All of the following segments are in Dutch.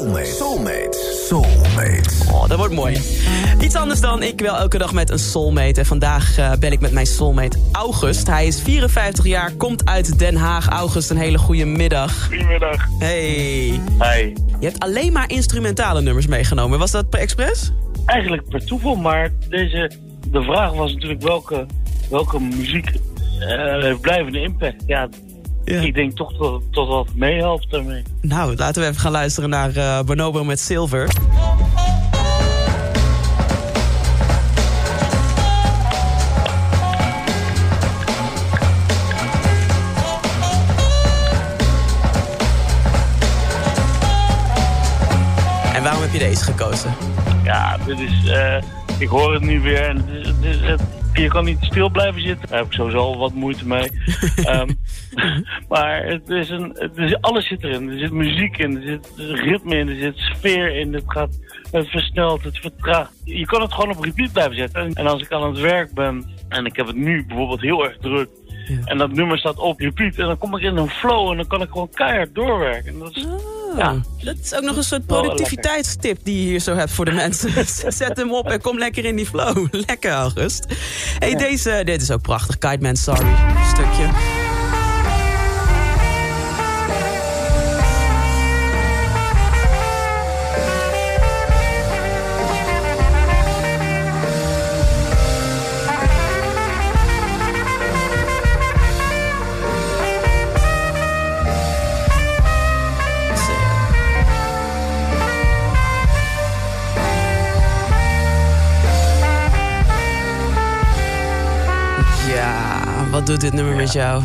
Soulmate. Soulmate. Soulmate. Oh, dat wordt mooi. Iets anders dan ik wel elke dag met een soulmate. En vandaag uh, ben ik met mijn soulmate August. Hij is 54 jaar, komt uit Den Haag. August, een hele goede middag. Goedemiddag. Hey. Hi. Je hebt alleen maar instrumentale nummers meegenomen. Was dat per expres? Eigenlijk per toeval, maar deze, de vraag was natuurlijk welke, welke muziek uh, heeft blijvende impact. Ja, ja. Ik denk toch dat het tot wat meehelpt daarmee. Nou, laten we even gaan luisteren naar uh, Bonobo met Silver. En waarom heb je deze gekozen? Ja, dit is... Uh, ik hoor het nu weer. En het, het, het, je kan niet stil blijven zitten. Daar heb ik sowieso al wat moeite mee. um, maar het is een, het is, alles zit erin. Er zit muziek in, er zit ritme in, er zit sfeer in. Het gaat het versnelt, het vertraagt. Je kan het gewoon op repeat blijven zetten. En als ik aan het werk ben en ik heb het nu bijvoorbeeld heel erg druk... Ja. En dat nummer staat op repeat. En dan kom ik in een flow en dan kan ik gewoon keihard doorwerken. En dat is, oh, ja. dat is ook nog een soort productiviteitstip die je hier zo hebt voor de mensen. Zet hem op en kom lekker in die flow. Lekker, August. hey, ja. deze, dit is ook prachtig. Kite Man, sorry. Stukje. Wat doet dit nummer met jou?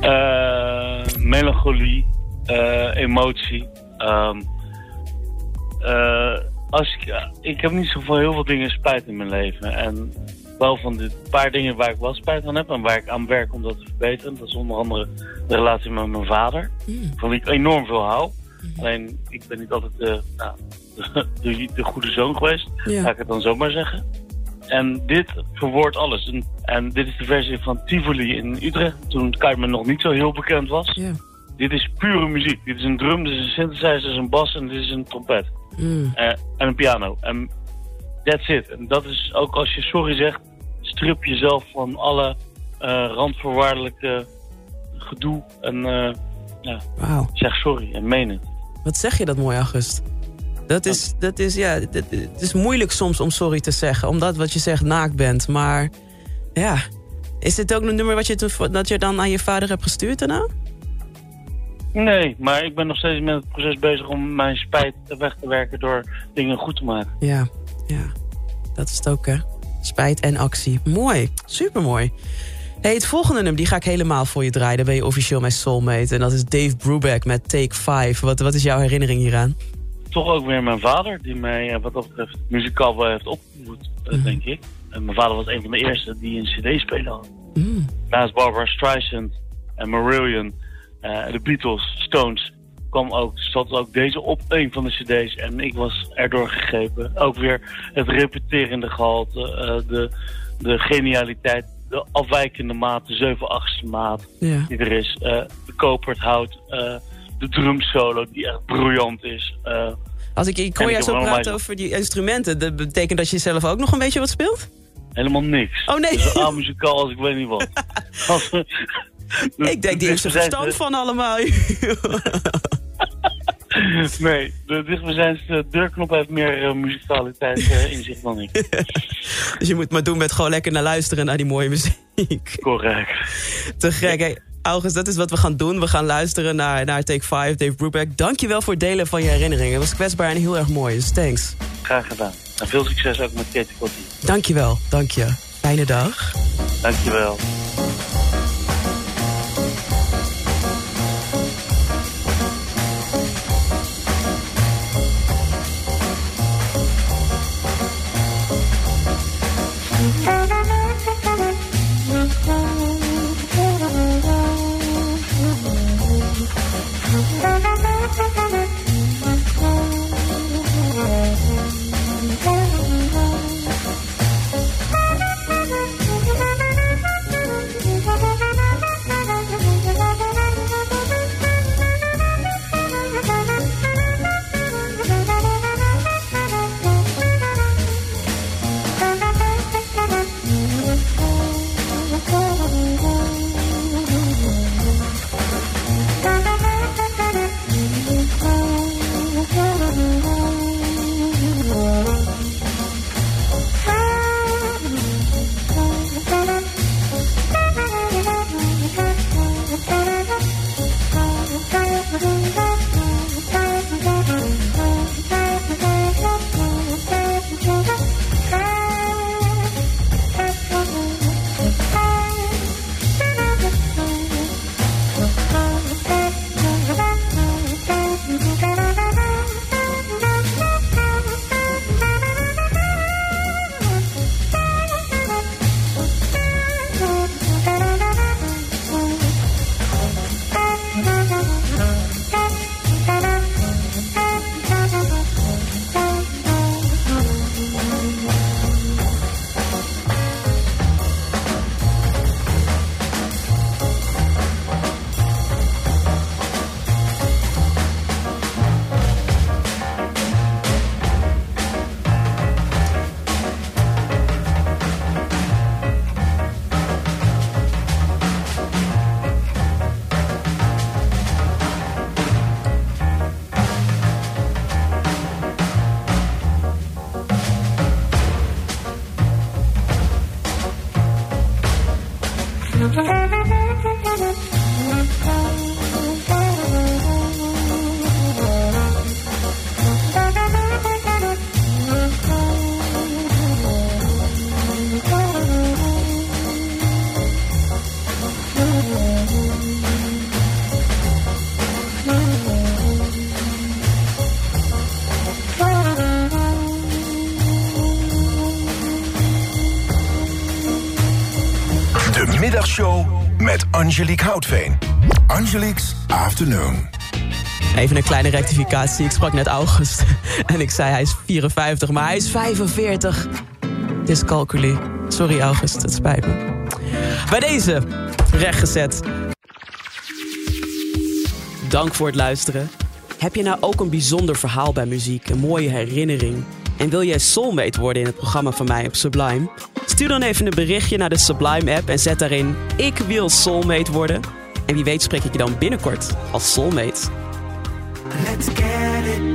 Uh, melancholie, uh, emotie. Um, uh, als ik, ik heb niet zoveel heel veel dingen spijt in mijn leven. En wel van de paar dingen waar ik wel spijt van heb en waar ik aan werk om dat te verbeteren. Dat is onder andere de relatie met mijn vader. Mm. Van wie ik enorm veel hou. Mm. Alleen, ik ben niet altijd de, nou, de, de, de goede zoon geweest. Ja. Ga ik het dan zomaar zeggen. En dit verwoordt alles. En, en, dit is de versie van Tivoli in Utrecht, toen Carmen nog niet zo heel bekend was. Yeah. Dit is pure muziek. Dit is een drum, dit is een synthesizer, dit is een bas en dit is een trompet. Mm. Uh, en een piano. En that's it. En dat is ook als je sorry zegt, strip jezelf van alle uh, randvoorwaardelijke gedoe. En uh, ja, wow. zeg sorry en meen het. Wat zeg je dat mooi, August? Dat is, dat is, ja, dat, het is moeilijk soms om sorry te zeggen. Omdat wat je zegt naakt bent. Maar ja, is dit ook een nummer wat je, dat je dan aan je vader hebt gestuurd daarna? Nee, maar ik ben nog steeds met het proces bezig om mijn spijt weg te werken door dingen goed te maken. Ja, ja. Dat is het ook, hè. Spijt en actie. Mooi, supermooi. Hey, het volgende nummer die ga ik helemaal voor je draaien. Dan ben je officieel mijn soulmate. En dat is Dave Brubeck met Take 5. Wat, wat is jouw herinnering hieraan? Toch ook weer mijn vader, die mij wat dat betreft muzikaal wel heeft opgevoed, mm. denk ik. En mijn vader was een van de eerste die een cd-speler had. Mm. Naast Barbara Streisand en Marillion, uh, de Beatles, Stones, kwam ook, zat ook deze op een van de cd's. En ik was erdoor gegrepen. Ook weer het repeterende gehalte, de, de genialiteit, de afwijkende maat, de 7 8 maat ja. die er is. De kopert hout, de drumsolo die echt briljant is. Uh, Als ik, ik hoor jij zo praten over die instrumenten, dat betekent dat je zelf ook nog een beetje wat speelt? Helemaal niks. Oh nee. Dus muzikaal als ik weet niet wat. als, ik denk, die heeft er verstand van allemaal. nee, de dichtbijzijnde deurknop heeft meer uh, muzikaliteit uh, in zich dan ik. dus je moet maar doen met gewoon lekker naar luisteren naar die mooie muziek. Correct. Te gek, hè? August, dat is wat we gaan doen. We gaan luisteren naar, naar Take 5, Dave Brubeck. Dankjewel voor het delen van je herinneringen. Het was kwetsbaar en heel erg mooi, dus thanks. Graag gedaan. En veel succes ook met Katie Kotti. Dankjewel, dank je. Fijne dag. Dankjewel. Thank you. Zaterdagsshow met Angelique Houtveen. Angelique's Afternoon. Even een kleine rectificatie. Ik sprak net August. En ik zei hij is 54, maar hij is 45. Dyscalculie. Sorry August, het spijt me. Bij deze, rechtgezet. Dank voor het luisteren. Heb je nou ook een bijzonder verhaal bij muziek, een mooie herinnering? En wil jij soulmate worden in het programma van mij op Sublime? Stuur dan even een berichtje naar de Sublime app en zet daarin ik wil soulmate worden. En wie weet spreek ik je dan binnenkort als soulmate. Let's get it